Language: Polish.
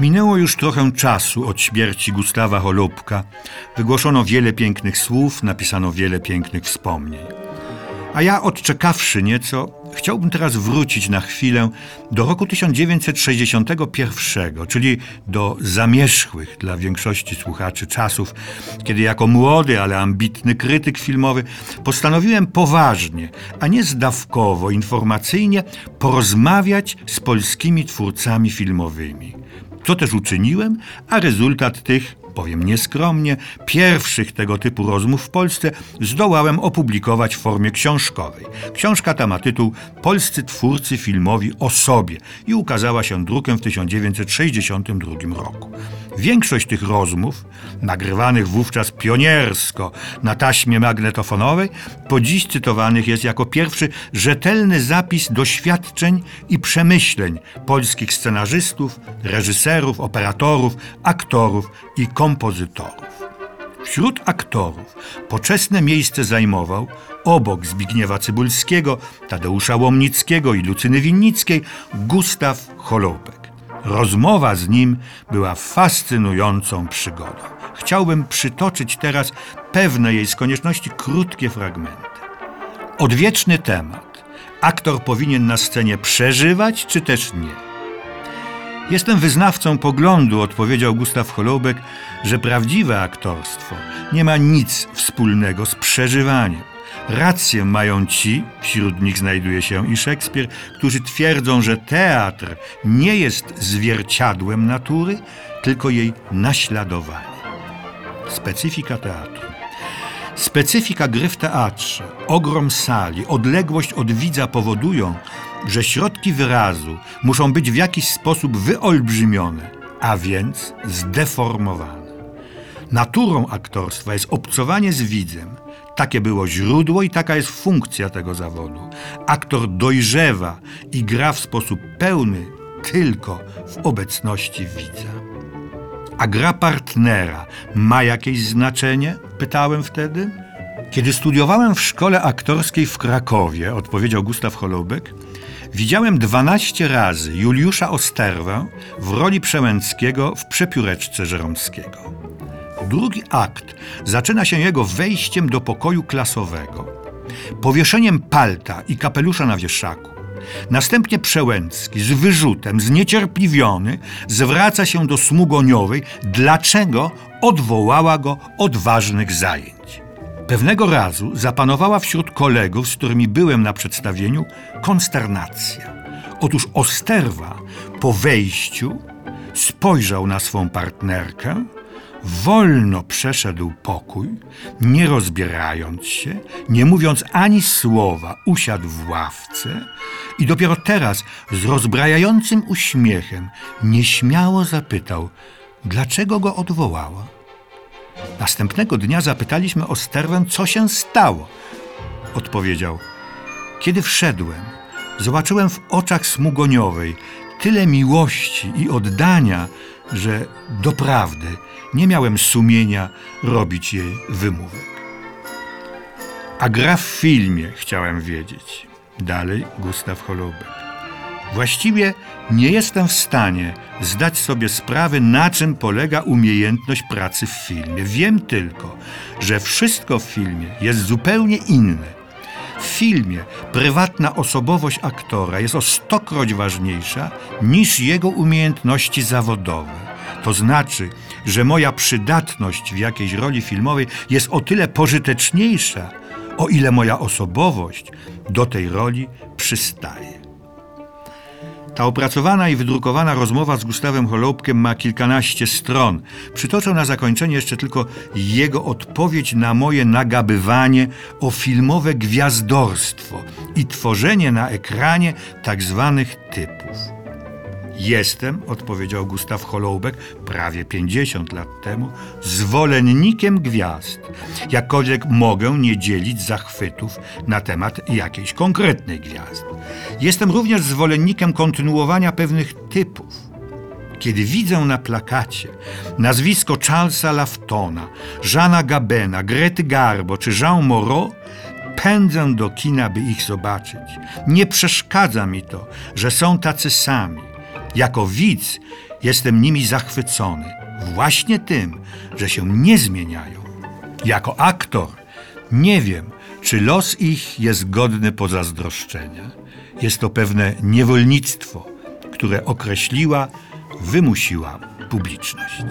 Minęło już trochę czasu od śmierci Gustawa Holubka. Wygłoszono wiele pięknych słów, napisano wiele pięknych wspomnień. A ja, odczekawszy nieco, chciałbym teraz wrócić na chwilę do roku 1961, czyli do zamierzchłych dla większości słuchaczy czasów, kiedy jako młody, ale ambitny krytyk filmowy postanowiłem poważnie, a nie zdawkowo, informacyjnie porozmawiać z polskimi twórcami filmowymi. Co też uczyniłem, a rezultat tych powiem nieskromnie, pierwszych tego typu rozmów w Polsce zdołałem opublikować w formie książkowej. Książka ta ma tytuł Polscy twórcy filmowi o sobie i ukazała się drukiem w 1962 roku. Większość tych rozmów, nagrywanych wówczas pioniersko na taśmie magnetofonowej, po dziś cytowanych jest jako pierwszy rzetelny zapis doświadczeń i przemyśleń polskich scenarzystów, reżyserów, operatorów, aktorów i kompozytorów. Wśród aktorów poczesne miejsce zajmował obok Zbigniewa Cybulskiego, Tadeusza Łomnickiego i Lucyny Winnickiej Gustaw Choloupek. Rozmowa z nim była fascynującą przygodą. Chciałbym przytoczyć teraz pewne jej z konieczności krótkie fragmenty. Odwieczny temat. Aktor powinien na scenie przeżywać, czy też nie? Jestem wyznawcą poglądu, odpowiedział Gustaw Holoubek, że prawdziwe aktorstwo nie ma nic wspólnego z przeżywaniem. Rację mają ci, wśród nich znajduje się i Szekspir, którzy twierdzą, że teatr nie jest zwierciadłem natury, tylko jej naśladowanie. Specyfika teatru. Specyfika gry w teatrze, ogrom sali, odległość od widza powodują, że środki wyrazu muszą być w jakiś sposób wyolbrzymione, a więc zdeformowane. Naturą aktorstwa jest obcowanie z widzem. Takie było źródło i taka jest funkcja tego zawodu. Aktor dojrzewa i gra w sposób pełny tylko w obecności widza. A gra partnera ma jakieś znaczenie? Pytałem wtedy. Kiedy studiowałem w szkole aktorskiej w Krakowie, odpowiedział Gustaw Holoubek, widziałem 12 razy Juliusza Osterwę w roli Przełęckiego w Przepióreczce Żeromskiego. Drugi akt zaczyna się jego wejściem do pokoju klasowego, powieszeniem palta i kapelusza na wieszaku. Następnie Przełęcki z wyrzutem, zniecierpliwiony, zwraca się do Smugoniowej, dlaczego odwołała go od ważnych zajęć. Pewnego razu zapanowała wśród kolegów, z którymi byłem na przedstawieniu, konsternacja. Otóż Osterwa po wejściu spojrzał na swą partnerkę, wolno przeszedł pokój, nie rozbierając się, nie mówiąc ani słowa, usiadł w ławce i dopiero teraz z rozbrajającym uśmiechem nieśmiało zapytał, dlaczego go odwołała. Następnego dnia zapytaliśmy o sterwę, co się stało. Odpowiedział: Kiedy wszedłem, zobaczyłem w oczach smugoniowej tyle miłości i oddania, że doprawdy nie miałem sumienia robić jej wymówek. A gra w filmie, chciałem wiedzieć. Dalej Gustaw Holoubek. Właściwie nie jestem w stanie zdać sobie sprawy, na czym polega umiejętność pracy w filmie. Wiem tylko, że wszystko w filmie jest zupełnie inne. W filmie prywatna osobowość aktora jest o stokroć ważniejsza niż jego umiejętności zawodowe. To znaczy, że moja przydatność w jakiejś roli filmowej jest o tyle pożyteczniejsza, o ile moja osobowość do tej roli przystaje. Ta opracowana i wydrukowana rozmowa z Gustawem Holoubkiem ma kilkanaście stron. Przytoczę na zakończenie jeszcze tylko jego odpowiedź na moje nagabywanie o filmowe gwiazdorstwo i tworzenie na ekranie tak zwanych typów. Jestem, odpowiedział Gustaw Holoubek prawie 50 lat temu, zwolennikiem gwiazd. Jakkolwiek mogę nie dzielić zachwytów na temat jakiejś konkretnej gwiazdy. Jestem również zwolennikiem kontynuowania pewnych typów. Kiedy widzę na plakacie nazwisko Charlesa Laftona, Jeana Gabena, Grety Garbo czy Jean Moreau, pędzę do kina, by ich zobaczyć. Nie przeszkadza mi to, że są tacy sami Jako widz jestem nimi zachwycony, właśnie tym, że się nie zmieniają. Jako aktor nie wiem, czy los ich jest godny pozazdroszczenia. Jest to pewne niewolnictwo, które określiła, wymusiła publiczność.